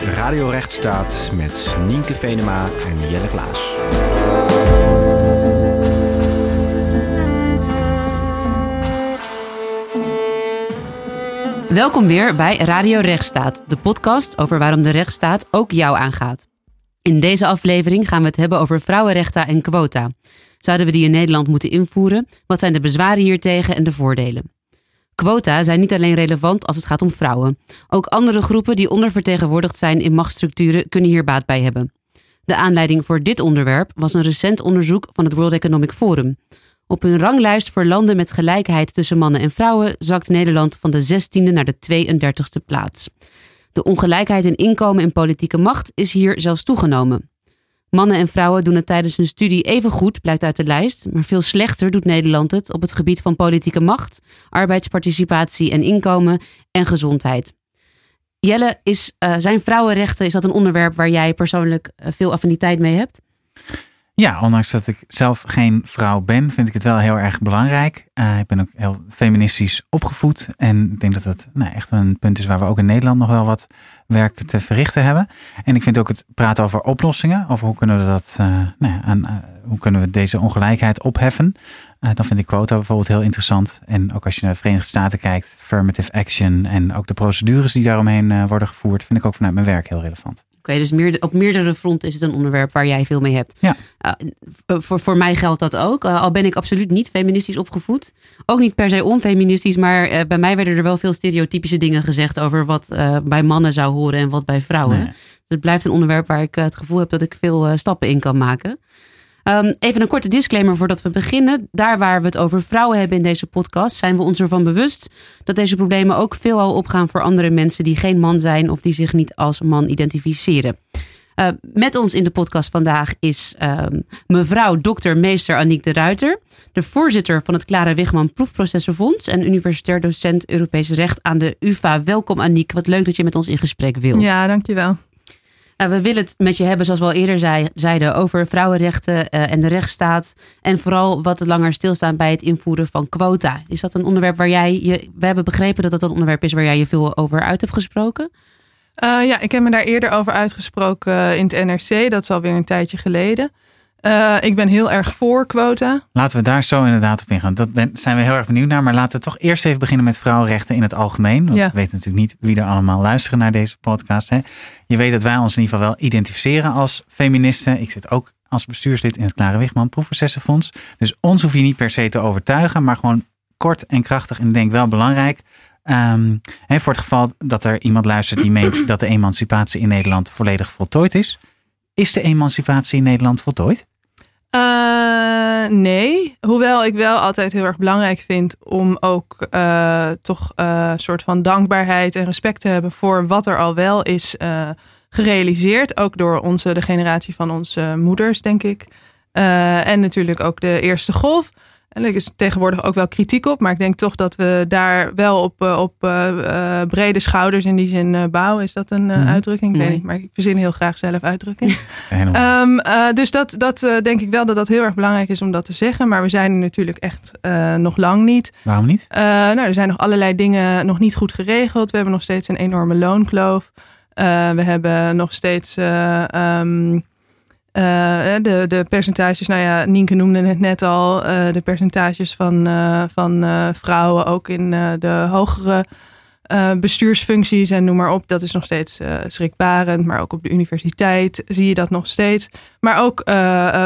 Radio Rechtsstaat met Nienke Venema en Jelle Klaas. Welkom weer bij Radio Rechtsstaat, de podcast over waarom de rechtsstaat ook jou aangaat. In deze aflevering gaan we het hebben over vrouwenrechten en quota. Zouden we die in Nederland moeten invoeren? Wat zijn de bezwaren hiertegen en de voordelen? Quota zijn niet alleen relevant als het gaat om vrouwen. Ook andere groepen die ondervertegenwoordigd zijn in machtsstructuren kunnen hier baat bij hebben. De aanleiding voor dit onderwerp was een recent onderzoek van het World Economic Forum. Op hun ranglijst voor landen met gelijkheid tussen mannen en vrouwen zakt Nederland van de 16e naar de 32e plaats. De ongelijkheid in inkomen en politieke macht is hier zelfs toegenomen. Mannen en vrouwen doen het tijdens hun studie even goed, blijkt uit de lijst, maar veel slechter doet Nederland het op het gebied van politieke macht, arbeidsparticipatie en inkomen en gezondheid. Jelle, is, uh, zijn vrouwenrechten, is dat een onderwerp waar jij persoonlijk uh, veel affiniteit mee hebt? Ja, ondanks dat ik zelf geen vrouw ben, vind ik het wel heel erg belangrijk. Uh, ik ben ook heel feministisch opgevoed. En ik denk dat dat nou, echt een punt is waar we ook in Nederland nog wel wat werk te verrichten hebben. En ik vind ook het praten over oplossingen, over hoe kunnen we dat, uh, nou aan, uh, hoe kunnen we deze ongelijkheid opheffen. dan vind ik quota bijvoorbeeld heel interessant. En ook als je naar de Verenigde Staten kijkt, affirmative action en ook de procedures die daaromheen worden gevoerd, vind ik ook vanuit mijn werk heel relevant. Oké, dus meer, op meerdere fronten is het een onderwerp waar jij veel mee hebt. Ja. Uh, voor, voor mij geldt dat ook. Uh, al ben ik absoluut niet feministisch opgevoed. Ook niet per se onfeministisch, maar uh, bij mij werden er wel veel stereotypische dingen gezegd over wat bij mannen zou horen en wat bij vrouwen. Nee. Dus het blijft een onderwerp waar ik het gevoel heb dat ik veel stappen in kan maken. Um, even een korte disclaimer voordat we beginnen. Daar waar we het over vrouwen hebben in deze podcast, zijn we ons ervan bewust dat deze problemen ook veelal opgaan voor andere mensen die geen man zijn of die zich niet als man identificeren. Uh, met ons in de podcast vandaag is um, mevrouw dokter meester Aniek de Ruiter, de voorzitter van het Clara Wigman Proefprocessenfonds en universitair docent Europees Recht aan de UvA. Welkom Aniek, wat leuk dat je met ons in gesprek wilt. Ja, dankjewel. Nou, we willen het met je hebben, zoals we al eerder zei, zeiden, over vrouwenrechten uh, en de rechtsstaat. En vooral wat langer stilstaan bij het invoeren van quota. Is dat een onderwerp waar jij je. We hebben begrepen dat dat een onderwerp is waar jij je veel over uit hebt gesproken. Uh, ja, ik heb me daar eerder over uitgesproken in het NRC. Dat is alweer een tijdje geleden. Uh, ik ben heel erg voor quota. Laten we daar zo inderdaad op ingaan. Dat ben, zijn we heel erg benieuwd naar. Maar laten we toch eerst even beginnen met vrouwenrechten in het algemeen. Want ja. we weten natuurlijk niet wie er allemaal luisteren naar deze podcast. Hè. Je weet dat wij ons in ieder geval wel identificeren als feministen. Ik zit ook als bestuurslid in het Klare Wigman Proefprocessenfonds. Dus ons hoef je niet per se te overtuigen. Maar gewoon kort en krachtig en denk wel belangrijk. Um, hè, voor het geval dat er iemand luistert die meent dat de emancipatie in Nederland volledig voltooid is. Is de emancipatie in Nederland voltooid? Uh, nee. Hoewel ik wel altijd heel erg belangrijk vind om ook uh, toch een uh, soort van dankbaarheid en respect te hebben voor wat er al wel is gerealiseerd. Ook door onze, de generatie van onze moeders, denk ik. en natuurlijk ook de eerste golf. En er is tegenwoordig ook wel kritiek op, maar ik denk toch dat we daar wel op, op uh, brede schouders in die zin uh, bouwen. Is dat een uh, mm-hmm. uitdrukking? Ik nee. weet niet, maar ik verzin heel graag zelf uitdrukking. um, dus dat, dat denk ik wel dat dat heel erg belangrijk is om dat te zeggen. Maar we zijn er natuurlijk echt nog lang niet. Waarom niet? nou, er zijn nog allerlei dingen nog niet goed geregeld. We hebben nog steeds een enorme loonkloof. we hebben nog steeds. Um, uh, de, de percentages, nou ja, Nienke noemde het net al, uh, de percentages van, uh, van vrouwen ook in de hogere bestuursfuncties en noem maar op, dat is nog steeds schrikbarend. Maar ook op de universiteit zie je dat nog steeds. Maar ook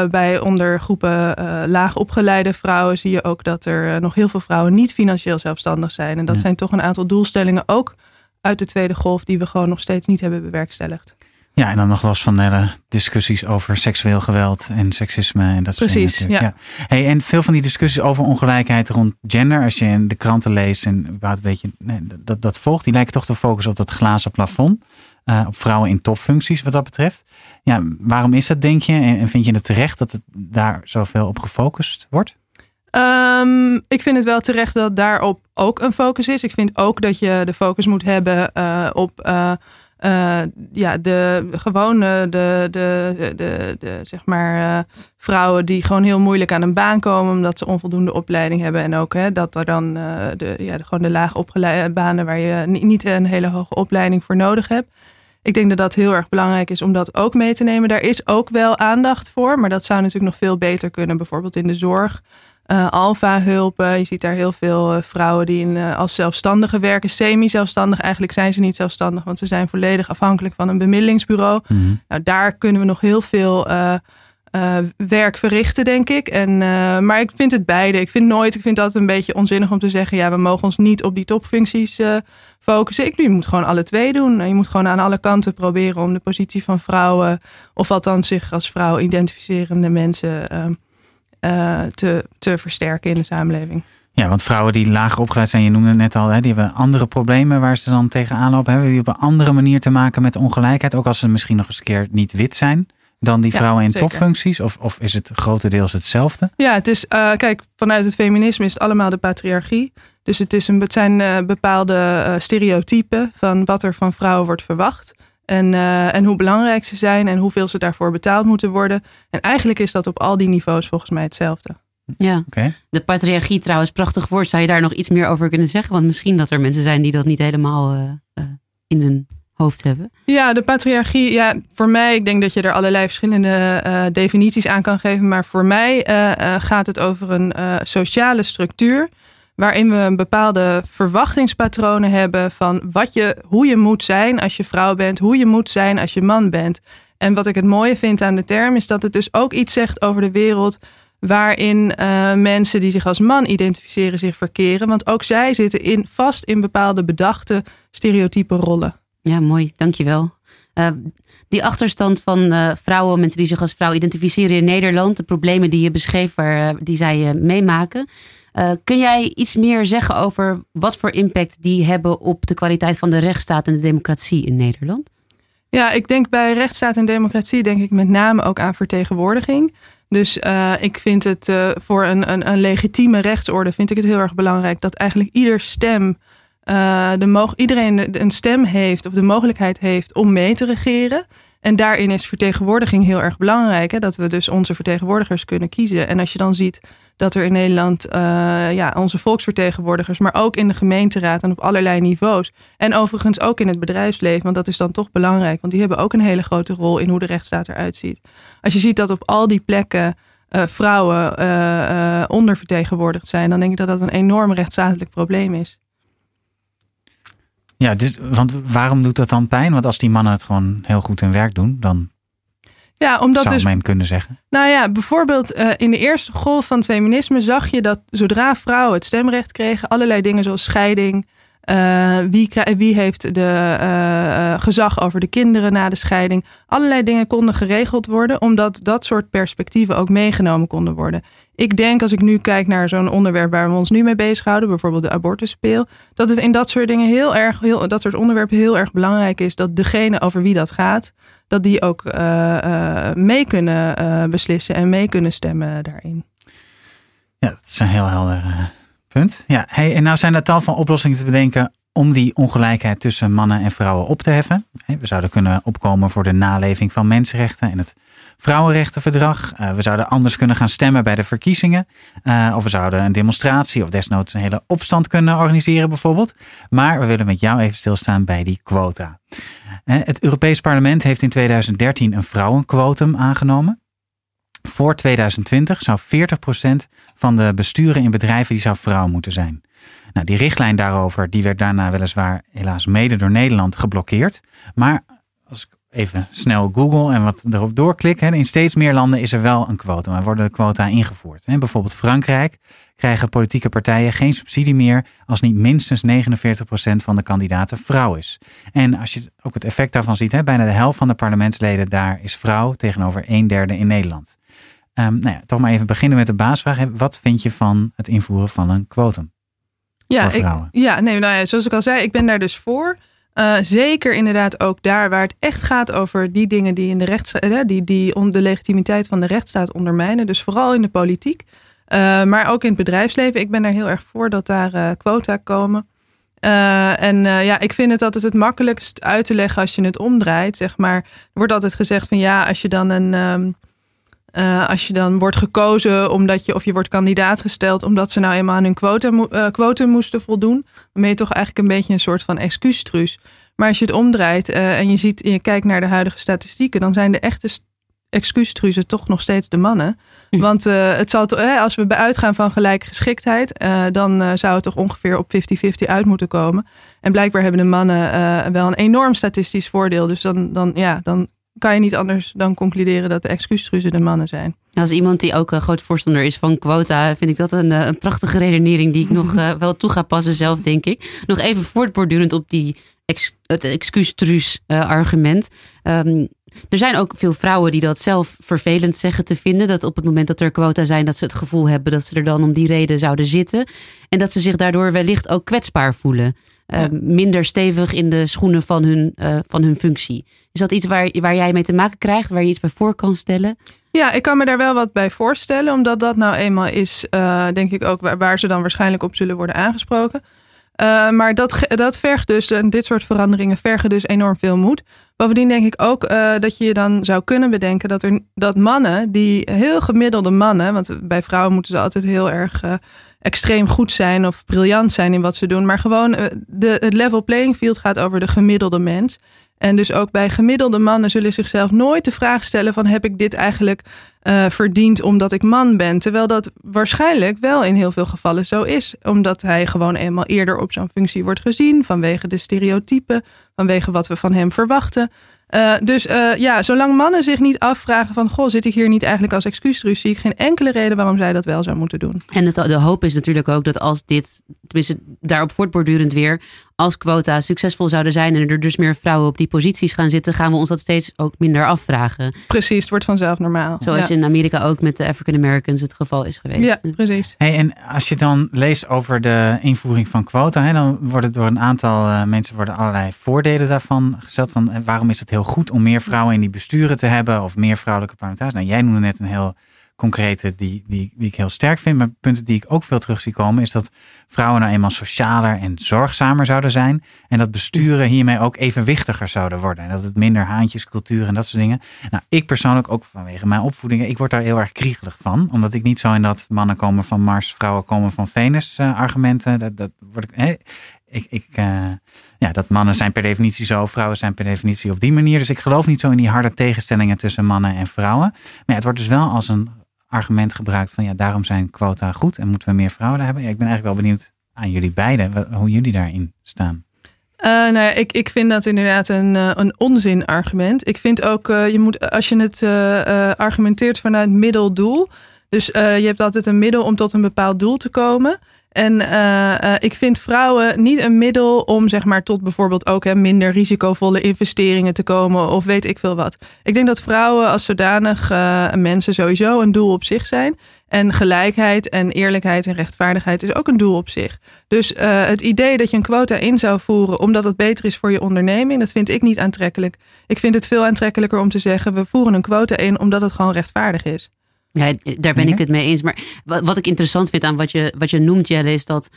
bij onder groepen laag opgeleide vrouwen zie je ook dat er nog heel veel vrouwen niet financieel zelfstandig zijn. En dat ja. zijn toch een aantal doelstellingen ook uit de tweede golf die we gewoon nog steeds niet hebben bewerkstelligd. Ja, en dan nog los van de discussies over seksueel geweld en seksisme en dat soort Precies, dingen. Ja. Hey, en veel van die discussies over ongelijkheid rond gender, als je in de kranten leest en überhaupt een beetje nee, dat, dat volgt, die lijken toch te focussen op dat glazen plafond. Uh, op vrouwen in topfuncties wat dat betreft. Ja, waarom is dat, denk je? En, en vind je het terecht dat het daar zoveel op gefocust wordt? Um, ik vind het wel terecht dat daarop ook een focus is. Ik vind ook dat je de focus moet hebben uh, op uh, uh, ja, de gewone, de, de, de, de, de zeg maar, uh, vrouwen die gewoon heel moeilijk aan een baan komen omdat ze onvoldoende opleiding hebben. En ook hè, dat er dan uh, de, ja, gewoon de laag opgeleide banen waar je niet een hele hoge opleiding voor nodig hebt. Ik denk dat dat heel erg belangrijk is om dat ook mee te nemen. Daar is ook wel aandacht voor, maar dat zou natuurlijk nog veel beter kunnen. Bijvoorbeeld in de zorg. Uh, Alfa-hulpen. Je ziet daar heel veel uh, vrouwen die in, uh, als zelfstandige werken, semi-zelfstandig. Eigenlijk zijn ze niet zelfstandig, want ze zijn volledig afhankelijk van een bemiddelingsbureau. Mm -hmm. nou, daar kunnen we nog heel veel werk verrichten, denk ik. En, maar ik vind het beide. Ik vind nooit, ik vind dat een beetje onzinnig om te zeggen, ja, we mogen ons niet op die topfuncties focussen. Ik, je moet gewoon alle twee doen. Je moet gewoon aan alle kanten proberen om de positie van vrouwen, of althans zich als vrouw identificerende mensen uh, te, te versterken in de samenleving. Ja, want vrouwen die lager opgeleid zijn, je noemde het net al, hè, die hebben andere problemen waar ze dan tegenaan lopen. Hebben die op een andere manier te maken met ongelijkheid, ook als ze misschien nog eens een keer niet wit zijn dan die vrouwen in topfuncties? Of, of is het grotendeels hetzelfde? Ja, het is, uh, kijk, vanuit het feminisme is het allemaal de patriarchie. Dus het, is een, het zijn uh, bepaalde uh, stereotypen van wat er van vrouwen wordt verwacht. En, uh, en hoe belangrijk ze zijn en hoeveel ze daarvoor betaald moeten worden. En eigenlijk is dat op al die niveaus volgens mij hetzelfde. Ja, okay. de patriarchie trouwens, prachtig woord. Zou je daar nog iets meer over kunnen zeggen? Want misschien dat er mensen zijn die dat niet helemaal uh, uh, in hun hoofd hebben. Ja, de patriarchie, ja, voor mij, ik denk dat je er allerlei verschillende uh, definities aan kan geven. Maar voor mij gaat het over een sociale structuur waarin we een bepaalde verwachtingspatronen hebben van wat je, hoe je moet zijn als je vrouw bent, hoe je moet zijn als je man bent. En wat ik het mooie vind aan de term is dat het dus ook iets zegt over de wereld waarin uh, mensen die zich als man identificeren zich verkeren. Want ook zij zitten in, vast in bepaalde bedachte stereotype rollen. Ja, mooi. Dankjewel. Uh, die achterstand van uh, vrouwen, mensen die zich als vrouw identificeren in Nederland, de problemen die je beschreef, waar, die zij meemaken. Uh, kun jij iets meer zeggen over wat voor impact die hebben op de kwaliteit van de rechtsstaat en de democratie in Nederland? Ja, ik denk bij rechtsstaat en democratie denk ik met name ook aan vertegenwoordiging. Dus uh, ik vind het uh, voor een, een, een, legitieme rechtsorde vind ik het heel erg belangrijk dat eigenlijk ieder stem, de iedereen een stem heeft of de mogelijkheid heeft om mee te regeren. En daarin is vertegenwoordiging heel erg belangrijk. Hè? Dat we dus onze vertegenwoordigers kunnen kiezen. En als je dan ziet dat er in Nederland uh, ja, onze volksvertegenwoordigers, maar ook in de gemeenteraad en op allerlei niveaus. En overigens ook in het bedrijfsleven, want dat is dan toch belangrijk, want die hebben ook een hele grote rol in hoe de rechtsstaat eruit ziet. Als je ziet dat op al die plekken uh, vrouwen uh, ondervertegenwoordigd zijn, dan denk ik dat dat een enorm rechtsstatelijk probleem is. Ja, dus, want waarom doet dat dan pijn? Want als die mannen het gewoon heel goed hun werk doen, dan ja, omdat zou dus, men kunnen zeggen. Nou ja, bijvoorbeeld uh, in de eerste golf van het feminisme zag je dat zodra vrouwen het stemrecht kregen, allerlei dingen zoals scheiding, uh, wie, wie, heeft de uh, gezag over de kinderen na de scheiding? Allerlei dingen konden geregeld worden, omdat dat soort perspectieven ook meegenomen konden worden. Ik denk, als ik nu kijk naar zo'n onderwerp waar we ons nu mee bezighouden, bijvoorbeeld de abortuspeel, dat het in dat soort dingen heel erg, heel, dat soort onderwerpen heel erg belangrijk is dat degene over wie dat gaat, dat die ook mee kunnen beslissen en mee kunnen stemmen daarin. Ja, dat is een heel helder Punt. Ja, en nou zijn er tal van oplossingen te bedenken om die ongelijkheid tussen mannen en vrouwen op te heffen. We zouden kunnen opkomen voor de naleving van mensenrechten en het Vrouwenrechtenverdrag. We zouden anders kunnen gaan stemmen bij de verkiezingen. Of we zouden een demonstratie of desnoods een hele opstand kunnen organiseren bijvoorbeeld. Maar we willen met jou even stilstaan bij die quota. Het Europees Parlement heeft in 2013 een vrouwenquotum aangenomen. Voor 2020 zou 40% van de besturen in bedrijven die zou vrouw moeten zijn. Nou, die richtlijn daarover die werd daarna weliswaar helaas mede door Nederland geblokkeerd. Maar als ik even snel Google en wat erop doorklik, in steeds meer landen is er wel een quota. Er worden quota ingevoerd. Bijvoorbeeld Frankrijk krijgen politieke partijen geen subsidie meer als niet minstens 49% van de kandidaten vrouw is. En als je ook het effect daarvan ziet, hè, bijna de helft van de parlementsleden daar is vrouw tegenover een derde in Nederland. Um, nou ja, toch maar even beginnen met de baasvraag. Wat vind je van het invoeren van een quotum? Ja, ik, ja, nee, nou ja, zoals ik al zei, ik ben daar dus voor. Uh, zeker inderdaad ook daar waar het echt gaat over die dingen die in de rechtsstaat, uh, die, die de legitimiteit van de rechtsstaat ondermijnen. Dus vooral in de politiek, uh, maar ook in het bedrijfsleven. Ik ben daar heel erg voor dat daar quota komen. en ja, ik vind het altijd het makkelijkst uit te leggen als je het omdraait. Zeg maar, er wordt altijd gezegd van ja, als je dan een. Uh, als je dan wordt gekozen omdat je, of je wordt kandidaat gesteld omdat ze nou eenmaal aan hun quota, quotum moesten voldoen, dan ben je toch eigenlijk een beetje een soort van excuustruus. Maar als je het omdraait en je, ziet, je kijkt naar de huidige statistieken, dan zijn de echte excuustruzen toch nog steeds de mannen. Want uh, het zal als we bij uitgaan van gelijke geschiktheid, uh, dan uh, zou het toch ongeveer op 50-50 uit moeten komen. En blijkbaar hebben de mannen wel een enorm statistisch voordeel. Dus dan, dan, ja, dan kan je niet anders dan concluderen dat de excuustruzen de mannen zijn. Als iemand die ook een groot voorstander is van quota, vind ik dat een, een prachtige redenering die ik nog wel toe ga passen zelf, denk ik. Nog even voortbordurend op die ex, het excuustruus argument. Um, er zijn ook veel vrouwen die dat zelf vervelend zeggen te vinden. Dat op het moment dat er quota zijn, dat ze het gevoel hebben dat ze er dan om die reden zouden zitten. En dat ze zich daardoor wellicht ook kwetsbaar voelen. Uh, minder stevig in de schoenen van hun, uh, van hun functie. Is dat iets waar, waar jij mee te maken krijgt, waar je iets bij voor kan stellen? Ja, ik kan me daar wel wat bij voorstellen, omdat dat nou eenmaal is, uh, denk ik ook, waar, waar, ze dan waarschijnlijk op zullen worden aangesproken. Uh, maar dat, dat vergt dus, en dit soort veranderingen vergen dus enorm veel moed. Bovendien denk ik ook uh, dat je je dan zou kunnen bedenken dat, er, dat mannen, die heel gemiddelde mannen, want bij vrouwen moeten ze altijd heel erg uh, extreem goed zijn of briljant zijn in wat ze doen, maar gewoon de, het level playing field gaat over de gemiddelde mens. En dus ook bij gemiddelde mannen zullen zichzelf nooit de vraag stellen van heb ik dit eigenlijk uh, verdiend omdat ik man ben. Terwijl dat waarschijnlijk wel in heel veel gevallen zo is. Omdat hij gewoon eenmaal eerder op zo'n functie wordt gezien vanwege de stereotypen, vanwege wat we van hem verwachten. Uh, dus uh, ja, zolang mannen zich niet afvragen van... goh, zit ik hier niet eigenlijk als excuustruus... zie ik geen enkele reden waarom zij dat wel zou moeten doen. En de hoop is natuurlijk ook dat als dit... tenminste daarop voortbordurend weer... als quota succesvol zouden zijn... en er dus meer vrouwen op die posities gaan zitten... gaan we ons dat steeds ook minder afvragen. Precies, het wordt vanzelf normaal. Zoals in Amerika ook met de African Americans het geval is geweest. Ja, precies. Hey, en als je dan leest over de invoering van quota... Hè, dan worden door een aantal uh, mensen worden allerlei voordelen daarvan gesteld. Van, waarom is het heel goed om meer vrouwen in die besturen te hebben of meer vrouwelijke parlementariërs. Nou, jij noemde net een heel concrete die, die, die ik heel sterk vind. Maar punten die ik ook veel terug zie komen is dat vrouwen nou eenmaal socialer en zorgzamer zouden zijn. En dat besturen hiermee ook evenwichtiger zouden worden. En dat het minder haantjescultuur en dat soort dingen. Nou, ik persoonlijk ook vanwege mijn opvoeding, ik word daar heel erg kriegelig van. Omdat ik niet zo in dat mannen komen van Mars, vrouwen komen van Venus uh, argumenten. Dat, dat word ik, ik, ik uh, ja, dat mannen zijn per definitie zo, vrouwen zijn per definitie op die manier. Dus ik geloof niet zo in die harde tegenstellingen tussen mannen en vrouwen. Maar het wordt dus wel als een argument gebruikt van ja, daarom zijn quota goed en moeten we meer vrouwen hebben. Ik ben eigenlijk wel benieuwd aan jullie beiden, hoe jullie daarin staan. Uh, nou ik, ik vind dat inderdaad een, uh, een onzin argument. Ik vind ook, uh, je moet, als je het argumenteert vanuit middeldoel. Dus je hebt altijd een middel om tot een bepaald doel te komen. En uh, ik vind vrouwen niet een middel om zeg maar tot bijvoorbeeld ook hè, minder risicovolle investeringen te komen of weet ik veel wat. Ik denk dat vrouwen als zodanig uh, mensen sowieso een doel op zich zijn. En gelijkheid en eerlijkheid en rechtvaardigheid is ook een doel op zich. Dus het idee dat je een quota in zou voeren omdat het beter is voor je onderneming, dat vind ik niet aantrekkelijk. Ik vind het veel aantrekkelijker om te zeggen we voeren een quota in omdat het gewoon rechtvaardig is. Ja, daar ben ik het mee eens. Maar wat ik interessant vind aan wat je, wat je noemt, Jelle, is dat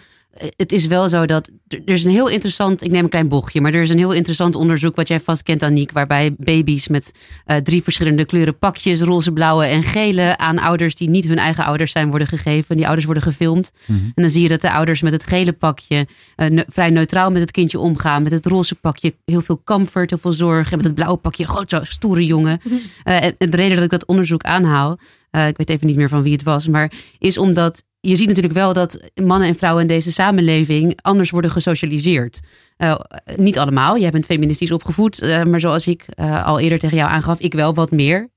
het is wel zo dat er is een heel interessant, ik neem een klein bochtje, maar er is een heel interessant onderzoek wat jij vast kent, Aniek, waarbij baby's met uh, drie verschillende kleuren pakjes, roze, blauwe en gele, aan ouders die niet hun eigen ouders zijn, worden gegeven. Die ouders worden gefilmd. Mm -hmm. En dan zie je dat de ouders met het gele pakje uh, ne vrij neutraal met het kindje omgaan. Met het roze pakje heel veel comfort, heel veel zorg. En met het blauwe pakje, groot zo stoere jongen. Mm -hmm. en, en de reden dat ik dat onderzoek aanhaal, uh, ik weet even niet meer van wie het was, maar is omdat je ziet natuurlijk wel dat mannen en vrouwen in deze samenleving anders worden gesocialiseerd. Uh, niet allemaal. Jij bent feministisch opgevoed, uh, maar zoals ik uh, al eerder tegen jou aangaf, ik wel wat meer.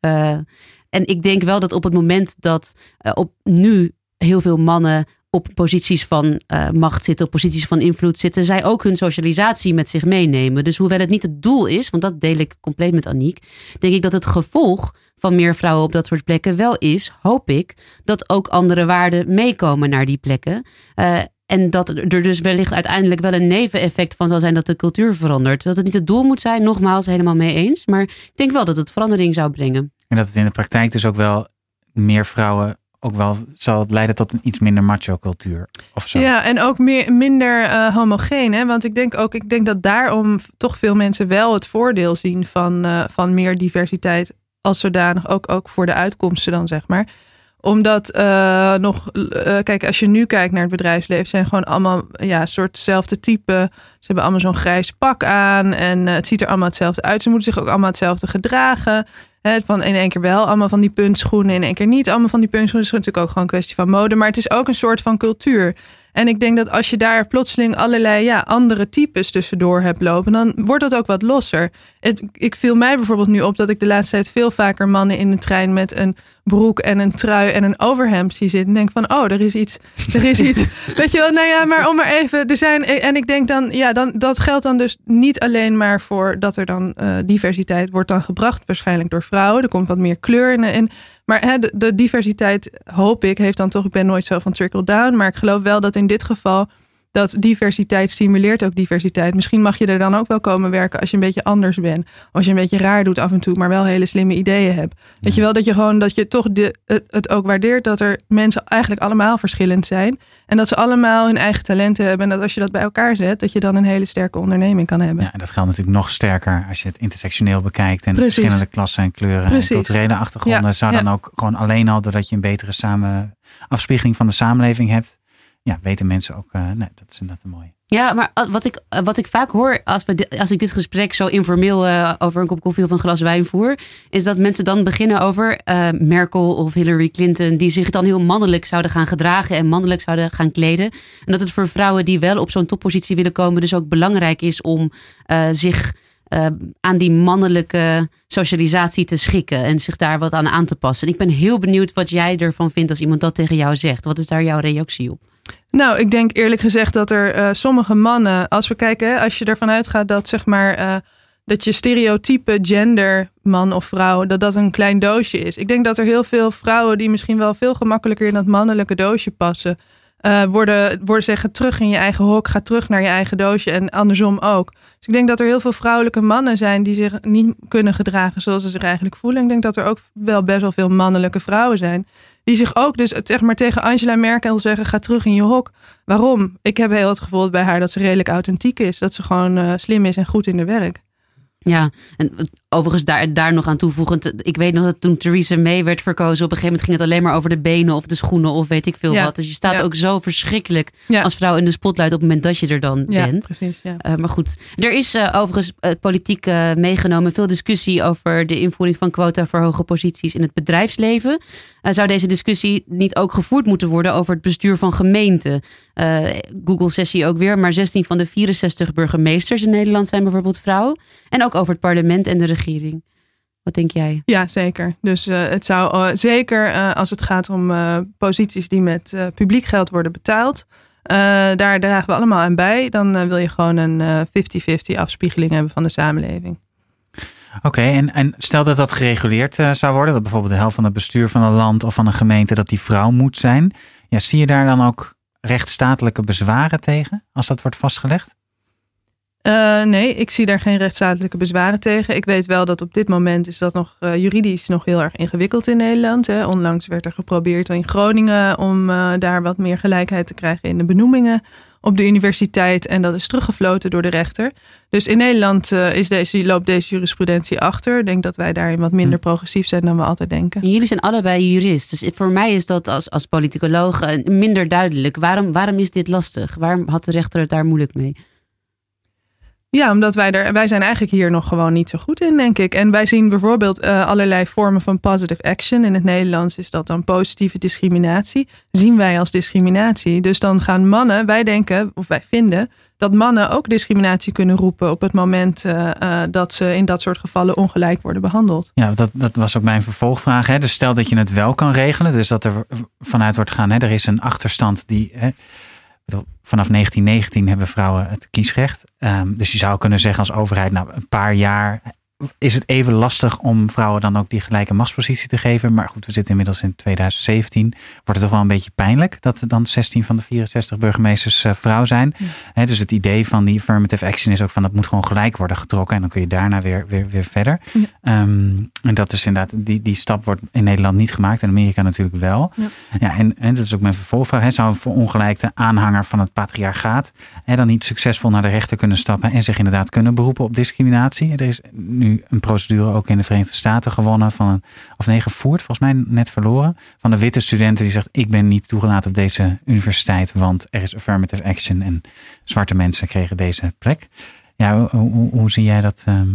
en ik denk wel dat op het moment dat op nu heel veel mannen op posities van uh, macht zitten, op posities van invloed zitten, zij ook hun socialisatie met zich meenemen. Dus hoewel het niet het doel is, want dat deel ik compleet met Aniek, denk ik dat het gevolg van meer vrouwen op dat soort plekken wel is, hoop ik, dat ook andere waarden meekomen naar die plekken. Uh, en dat er dus wellicht uiteindelijk wel een neveneffect van zal zijn dat de cultuur verandert. Dat het niet het doel moet zijn, nogmaals, helemaal mee eens. Maar ik denk wel dat het verandering zou brengen. En dat het in de praktijk dus ook wel meer vrouwen ook wel zal het leiden tot een iets minder macho cultuur of zo. Ja, en ook meer, minder uh, homogeen. Hè? Want ik denk ook, ik denk dat daarom toch veel mensen wel het voordeel zien van, uh, van meer diversiteit als zodanig. Ook, ook voor de uitkomsten dan, zeg maar Omdat uh, nog, kijk, als je nu kijkt naar het bedrijfsleven, zijn gewoon allemaal ja, soortzelfde type. Ze hebben allemaal zo'n grijs pak aan en het ziet er allemaal hetzelfde uit. Ze moeten zich ook allemaal hetzelfde gedragen. Hè, van in één keer wel, allemaal van die puntschoenen, in één keer niet. Allemaal van die puntschoenen. Is natuurlijk ook gewoon een kwestie van mode, maar het is ook een soort van cultuur. En ik denk dat als je daar plotseling allerlei ja, andere types tussendoor hebt lopen, dan wordt dat ook wat losser. Het, ik viel mij bijvoorbeeld nu op dat ik de laatste tijd veel vaker mannen in de trein met een broek en een trui en een overhemd zie zitten. En denk van, oh, er is iets. Er is iets. Weet je wel, nou ja, maar om maar even. Er zijn, en ik denk dan, ja, dan, dat geldt dan dus niet alleen maar voor dat er dan uh, diversiteit wordt dan gebracht, waarschijnlijk door vrouwen. Er komt wat meer kleur in. in maar hè, de, de, diversiteit, hoop ik, heeft dan toch, ik ben nooit zo van trickle-down, maar ik geloof wel dat in dit geval dat diversiteit stimuleert ook diversiteit. Misschien mag je er dan ook wel komen werken als je een beetje anders bent. Als je een beetje raar doet af en toe, maar wel hele slimme ideeën hebt. Weet je wel, dat je gewoon dat je toch de, het, het, ook waardeert dat er mensen eigenlijk allemaal verschillend zijn. En dat ze allemaal hun eigen talenten hebben. En dat als je dat bij elkaar zet, dat je dan een hele sterke onderneming kan hebben. Ja, en dat geldt natuurlijk nog sterker als je het intersectioneel bekijkt. En Precies. verschillende klassen en kleuren Precies. en culturele achtergronden. Ja. Zou dan ook gewoon alleen al doordat je een betere samen afspiegeling van de samenleving hebt ja, weten mensen ook, nee, dat is inderdaad een mooie. Ja, maar wat ik, wat ik vaak hoor als, we als ik dit gesprek zo informeel uh, over een kop koffie of een glas wijn voer, is dat mensen dan beginnen over Merkel of Hillary Clinton, die zich dan heel mannelijk zouden gaan gedragen en mannelijk zouden gaan kleden. En dat het voor vrouwen die wel op zo'n toppositie willen komen, dus ook belangrijk is om zich aan die mannelijke socialisatie te schikken en zich daar wat aan aan te passen. En ik ben heel benieuwd wat jij ervan vindt als iemand dat tegen jou zegt. Wat is daar jouw reactie op? Nou, ik denk eerlijk gezegd dat er uh, sommige mannen, als we kijken, als je ervan uitgaat dat zeg maar uh, dat je stereotype gender, man of vrouw, dat dat een klein doosje is. Ik denk dat er heel veel vrouwen die misschien wel veel gemakkelijker in dat mannelijke doosje passen, uh, worden, worden zeggen terug in je eigen hok, ga terug naar je eigen doosje en andersom ook. Dus ik denk dat er heel veel vrouwelijke mannen zijn die zich niet kunnen gedragen zoals ze zich eigenlijk voelen. Ik denk dat er ook wel best wel veel mannelijke vrouwen zijn die zich ook dus zeg maar, tegen Angela Merkel zeggen: ga terug in je hok. Waarom? Ik heb heel het gevoel bij haar dat ze redelijk authentiek is. Dat ze gewoon uh, slim is en goed in de werk. Ja, en overigens daar, daar nog aan toevoegend. Ik weet nog dat toen Theresa May werd verkozen, op een gegeven moment ging het alleen maar over de benen of de schoenen of weet ik veel wat. Dus je staat ook zo verschrikkelijk als vrouw in de spotlight op het moment dat je er dan bent. Precies, uh, maar goed, er is uh, overigens uh, politiek meegenomen veel discussie over de invoering van quota voor hoge posities in het bedrijfsleven. zou deze discussie niet ook gevoerd moeten worden over het bestuur van gemeenten? Google-sessie ook weer, maar 16 van de 64 burgemeesters in Nederland zijn bijvoorbeeld vrouw. En ook over het parlement en de regering. Wat denk jij? Ja, zeker. Dus uh, het zou uh, zeker uh, als het gaat om posities die met publiek geld worden betaald. daar dragen we allemaal aan bij. Dan wil je gewoon een 50-50 afspiegeling hebben van de samenleving. Oké, okay, en, en stel dat dat gereguleerd zou worden, dat bijvoorbeeld de helft van het bestuur van een land of van een gemeente, dat die vrouw moet zijn. Ja, zie je daar dan ook rechtsstatelijke bezwaren tegen als dat wordt vastgelegd? Uh, nee, ik zie daar geen rechtsstatelijke bezwaren tegen. Ik weet wel dat op dit moment is dat nog uh, juridisch nog heel erg ingewikkeld in Nederland. Hè. Onlangs werd er geprobeerd in Groningen om uh, daar wat meer gelijkheid te krijgen in de benoemingen op de universiteit. En dat is teruggefloten door de rechter. Dus in Nederland is deze, loopt deze jurisprudentie achter. Ik denk dat wij daarin wat minder hm. progressief zijn dan we altijd denken. En jullie zijn allebei jurist. Dus voor mij is dat als, als politicoloog minder duidelijk. Waarom, waarom is dit lastig? Waarom had de rechter het daar moeilijk mee? Ja, omdat wij er, wij zijn eigenlijk hier nog gewoon niet zo goed in, denk ik. En wij zien bijvoorbeeld uh, allerlei vormen van positive action. In het Nederlands is dat dan positieve discriminatie. Zien wij als discriminatie. Dus dan gaan mannen, wij denken, of wij vinden, dat mannen ook discriminatie kunnen roepen op het moment uh, uh, dat ze in dat soort gevallen ongelijk worden behandeld. Ja, dat, dat was ook mijn vervolgvraag. Hè. Dus stel dat je het wel kan regelen, dus dat er vanuit wordt gaan, hè, er is een achterstand die. Hè, vanaf 1919 hebben vrouwen het kiesrecht. Um, dus je zou kunnen zeggen als overheid, nou een paar jaar is het even lastig om vrouwen dan ook die gelijke machtspositie te geven. Maar goed, we zitten inmiddels in 2017. Wordt het toch wel een beetje pijnlijk dat er dan 16 van de 64 burgemeesters uh, vrouw zijn. Ja. dus het idee van die affirmative action is ook van dat moet gewoon gelijk worden getrokken. En dan kun je daarna weer, weer, weer verder. Ja. Um, en dat is inderdaad, die, die stap wordt in Nederland niet gemaakt. In Amerika natuurlijk wel. Ja, ja en, en dat is ook mijn vervolgvraag. Hè, zou een verongelijkte aanhanger van het patriarchaat hè, dan niet succesvol naar de rechter kunnen stappen en zich inderdaad kunnen beroepen op discriminatie? Er is nu een procedure ook in de Verenigde Staten gewonnen. Van of nee, gevoerd, volgens mij net verloren. Van de witte studenten die zegt: Ik ben niet toegelaten op deze universiteit, want er is affirmative action. En zwarte mensen kregen deze plek. Ja, hoe, hoe, zie jij dat? Ehm,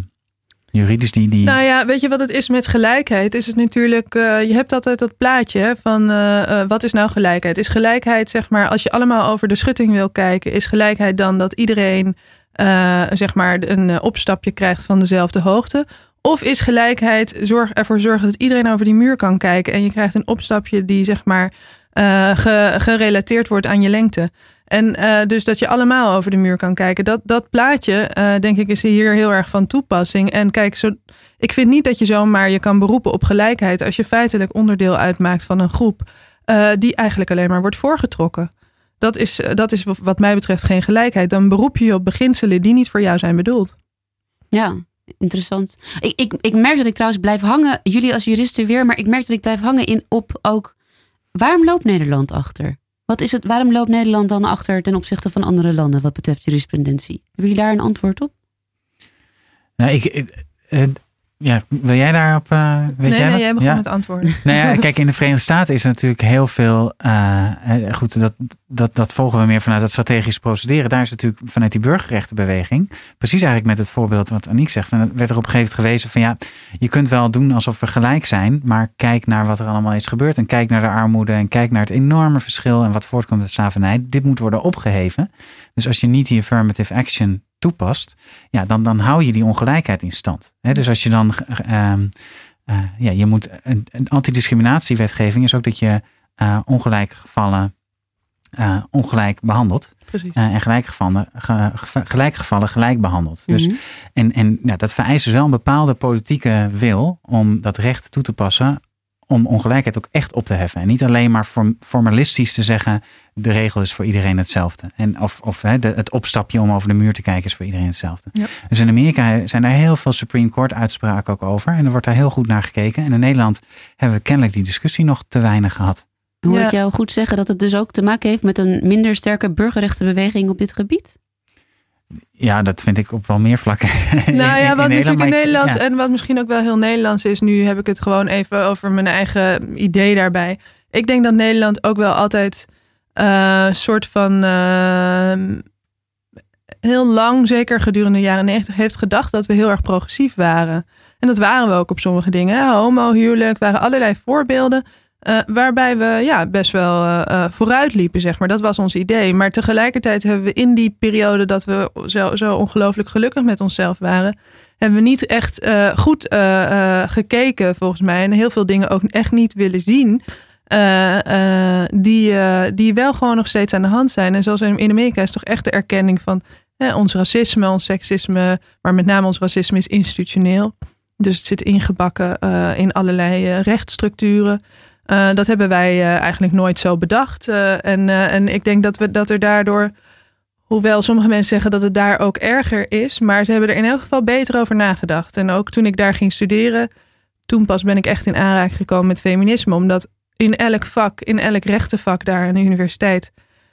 juridisch die, die. Nou ja, weet je wat het is met gelijkheid? Is het natuurlijk, uh, je hebt altijd dat plaatje van uh, wat is nou gelijkheid? Is gelijkheid, zeg maar, als je allemaal over de schutting wil kijken, is gelijkheid dan dat iedereen, zeg maar, een opstapje krijgt van dezelfde hoogte? Of is gelijkheid zorg, ervoor zorgen dat iedereen over die muur kan kijken en je krijgt een opstapje die, zeg maar, gerelateerd wordt aan je lengte? En uh, dus dat je allemaal over de muur kan kijken. Dat, dat plaatje, uh, denk ik, is hier heel erg van toepassing. En kijk, zo, ik vind niet dat je zomaar je kan beroepen op gelijkheid als je feitelijk onderdeel uitmaakt van een groep uh, die eigenlijk alleen maar wordt voorgetrokken. Dat is, dat is wat mij betreft geen gelijkheid. Dan beroep je je op beginselen die niet voor jou zijn bedoeld. Ja, interessant. Ik, ik, ik merk dat ik trouwens blijf hangen, jullie als juristen weer, maar ik merk dat ik blijf hangen in op ook waarom loopt Nederland achter? Wat is het, waarom loopt Nederland dan achter ten opzichte van andere landen wat betreft jurisprudentie? Hebben jullie daar een antwoord op? Nou, ik, ja, wil jij daarop? Uh, weet nee, jij nee, jij begon ja? met antwoorden. Nou ja, kijk, in de Verenigde Staten is er natuurlijk heel veel. Uh, goed, dat, dat, dat volgen we meer vanuit dat strategisch procederen. Daar is natuurlijk vanuit die burgerrechtenbeweging. Precies eigenlijk met het voorbeeld wat Aniek zegt. werd er op een gegeven moment gewezen van ja, je kunt wel doen alsof we gelijk zijn. Maar kijk naar wat er allemaal is gebeurd. En kijk naar de armoede. En kijk naar het enorme verschil. En wat voortkomt uit slavernij. Dit moet worden opgeheven. Dus als je niet die affirmative action toepast, ja, dan, dan hou je die ongelijkheid in stand. dus als je dan, uh, uh, ja, je moet, een, een antidiscriminatiewetgeving is ook dat je uh, ongelijk gevallen uh, ongelijk behandelt. Precies. en gelijk gevallen, ge, gelijk behandeld. Dus, mhm. En, en ja, dat vereist dus wel een bepaalde politieke wil om dat recht toe te passen om ongelijkheid ook echt op te heffen. En niet alleen maar formalistisch te zeggen, de regel is voor iedereen hetzelfde. En of of hè, de, het opstapje om over de muur te kijken is voor iedereen hetzelfde. Ja. Dus in Amerika zijn er heel veel Supreme Court uitspraken ook over. En er wordt daar heel goed naar gekeken. En in Nederland hebben we kennelijk die discussie nog te weinig gehad. Hoor ik jou goed zeggen dat het dus ook te maken heeft met een minder sterke burgerrechtenbeweging op dit gebied? Ja, dat vind ik op wel meer vlakken. Nou ja, wat natuurlijk in Nederland en wat misschien ook wel heel Nederlands is, nu heb ik het gewoon even over mijn eigen idee daarbij. Ik denk dat Nederland ook wel altijd een uh, soort van uh, heel lang, zeker gedurende de jaren negentig, heeft gedacht dat we heel erg progressief waren. En dat waren we ook op sommige dingen. Homo, huwelijk, waren allerlei voorbeelden. Uh, waarbij we ja, best wel uh, vooruit liepen, zeg maar. Dat was ons idee. Maar tegelijkertijd hebben we in die periode dat we zo, zo ongelooflijk gelukkig met onszelf waren, hebben we niet echt goed gekeken, volgens mij. En heel veel dingen ook echt niet willen zien. die, die wel gewoon nog steeds aan de hand zijn. En zoals in Amerika is toch echt de erkenning van ons racisme, ons seksisme, maar met name ons racisme is institutioneel. Dus het zit ingebakken in allerlei rechtsstructuren. Uh, dat hebben wij uh, eigenlijk nooit zo bedacht. Uh, en, en ik denk dat, we, dat er daardoor, hoewel sommige mensen zeggen dat het daar ook erger is, maar ze hebben er in elk geval beter over nagedacht. En ook toen ik daar ging studeren, toen pas ben ik echt in aanraking gekomen met feminisme. Omdat in elk vak, in elk rechtenvak daar aan de universiteit,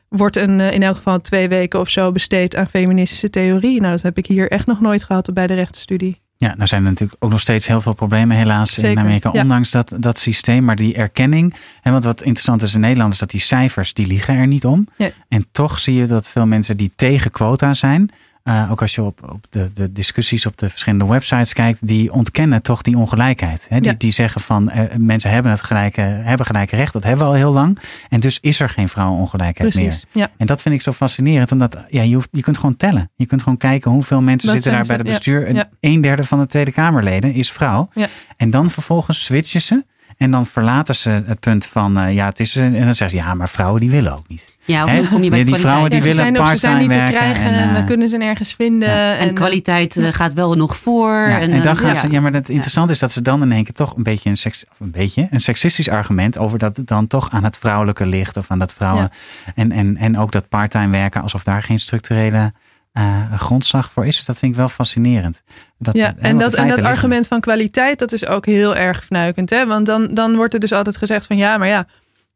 wordt een, in elk geval twee weken of zo besteed aan feministische theorie. Nou, dat heb ik hier echt nog nooit gehad bij de rechtenstudie. Ja, nou zijn er natuurlijk ook nog steeds heel veel problemen helaas in Amerika, ondanks dat, dat systeem. Maar die erkenning, en wat, wat interessant is in Nederland, is dat die cijfers, die liegen er niet om. Ja. En toch zie je dat veel mensen die tegen quota zijn, uh, ook als je op, op de, de, discussies op de verschillende websites kijkt, die ontkennen toch die ongelijkheid. Hè? Die, die zeggen van uh, mensen hebben het gelijke, hebben gelijke recht, dat hebben we al heel lang. En dus is er geen vrouwenongelijkheid meer. Ja. En dat vind ik zo fascinerend, omdat ja, je, hoeft, je kunt gewoon tellen. Je kunt gewoon kijken hoeveel mensen zitten daar bij het bestuur. Ja. Een derde van de Tweede Kamerleden is vrouw. En dan vervolgens switchen ze. En dan verlaten ze het punt van, uh, ja, het is. En dan zeggen ze, ja, maar vrouwen die willen ook niet. Ja, hoe kom je bij die vrouwen die willen part-time Ze zijn niet te krijgen, en, uh, we kunnen ze nergens vinden. Ja. En, en, kwaliteit uh, gaat wel nog voor. Ja, en, en dan gaan ze, ja, maar het interessante is dat ze dan in één keer toch een beetje een, seks, of een, beetje, een seksistisch argument over dat het dan toch aan het vrouwelijke ligt of aan dat vrouwen. En, en, en ook dat parttime werken, alsof daar geen structurele uh, grondslag voor is. Dus dat vind ik wel fascinerend. Dat, ja, en dat, en dat argument van kwaliteit, dat is ook heel erg fnuikend. Hè? Want dan, dan wordt er dus altijd gezegd van ja, maar ja,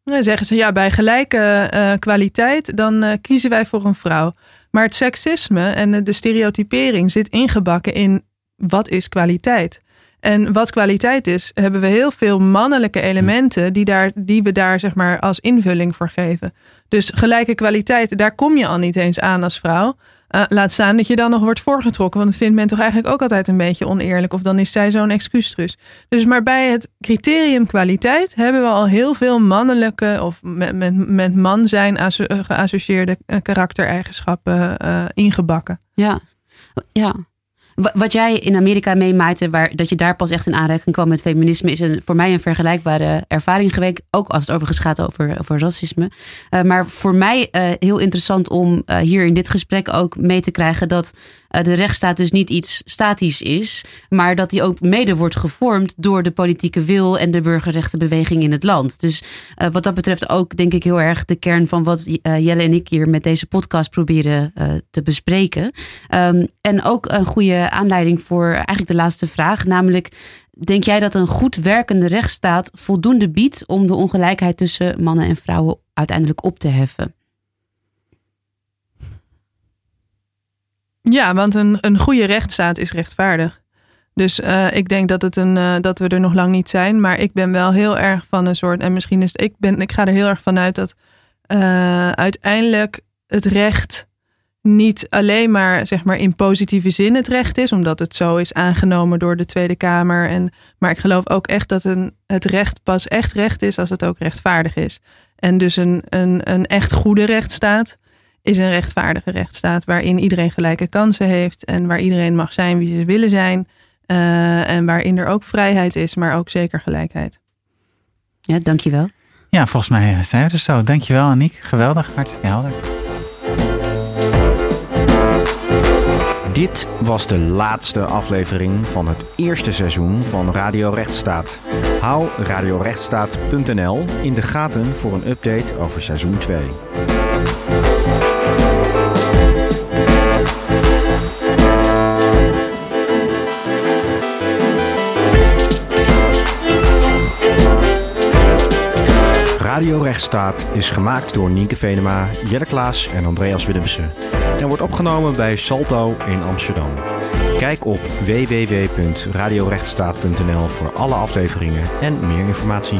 dan zeggen ze ja, bij gelijke uh, kwaliteit, dan uh, kiezen wij voor een vrouw. Maar het seksisme en de stereotypering zit ingebakken in wat is kwaliteit? En wat kwaliteit is, hebben we heel veel mannelijke elementen die, daar, die we daar zeg maar als invulling voor geven. Dus gelijke kwaliteit, daar kom je al niet eens aan als vrouw. Uh, laat staan dat je dan nog wordt voorgetrokken. Want dat vindt men toch eigenlijk ook altijd een beetje oneerlijk. Of dan is zij zo'n excuustrus. Dus maar bij het criterium kwaliteit hebben we al heel veel mannelijke of met, met, met man zijn geassocieerde eh, karaktereigenschappen ingebakken. Ja, ja. Wat jij in Amerika meemaakte, waar dat je daar pas echt in aanraking kwam met feminisme, is een, voor mij een vergelijkbare ervaring geweest. Ook als het overigens gaat over, over racisme. Uh, maar voor mij uh, heel interessant om uh, hier in dit gesprek ook mee te krijgen dat de rechtsstaat dus niet iets statisch is, maar dat die ook mede wordt gevormd door de politieke wil en de burgerrechtenbeweging in het land. Dus wat dat betreft ook denk ik heel erg de kern van wat Jelle en ik hier met deze podcast proberen te bespreken. Um, en ook een goede aanleiding voor eigenlijk de laatste vraag. Namelijk, denk jij dat een goed werkende rechtsstaat voldoende biedt om de ongelijkheid tussen mannen en vrouwen uiteindelijk op te heffen? Ja, want een, een goede rechtsstaat is rechtvaardig. Dus uh, ik denk dat, het een, uh, dat we er nog lang niet zijn. Maar ik ben wel heel erg van een soort. En misschien is het, ik, ben, ik ga er heel erg van uit dat uh, uiteindelijk het recht niet alleen maar, zeg maar in positieve zin het recht is, omdat het zo is aangenomen door de Tweede Kamer. En, maar ik geloof ook echt dat een, het recht pas echt recht is als het ook rechtvaardig is. En dus een, een, een echt goede rechtsstaat is een rechtvaardige rechtsstaat waarin iedereen gelijke kansen heeft en waar iedereen mag zijn wie ze willen zijn. Uh, en waarin er ook vrijheid is, maar ook zeker gelijkheid. Ja, dankjewel. Ja, volgens mij zijn we er zo. Dankjewel, Aniek. Geweldig, hartstikke helder. Dit was de laatste aflevering van het eerste seizoen van Radio Rechtsstaat. Hou radiorechtsstaat.nl in de gaten voor een update over seizoen 2. Radio Rechtsstaat is gemaakt door Nienke Venema, Jelle Klaas en Andreas Willemsen. En wordt opgenomen bij Salto in Amsterdam. Kijk op www.radiorechtsstaat.nl voor alle afleveringen en meer informatie.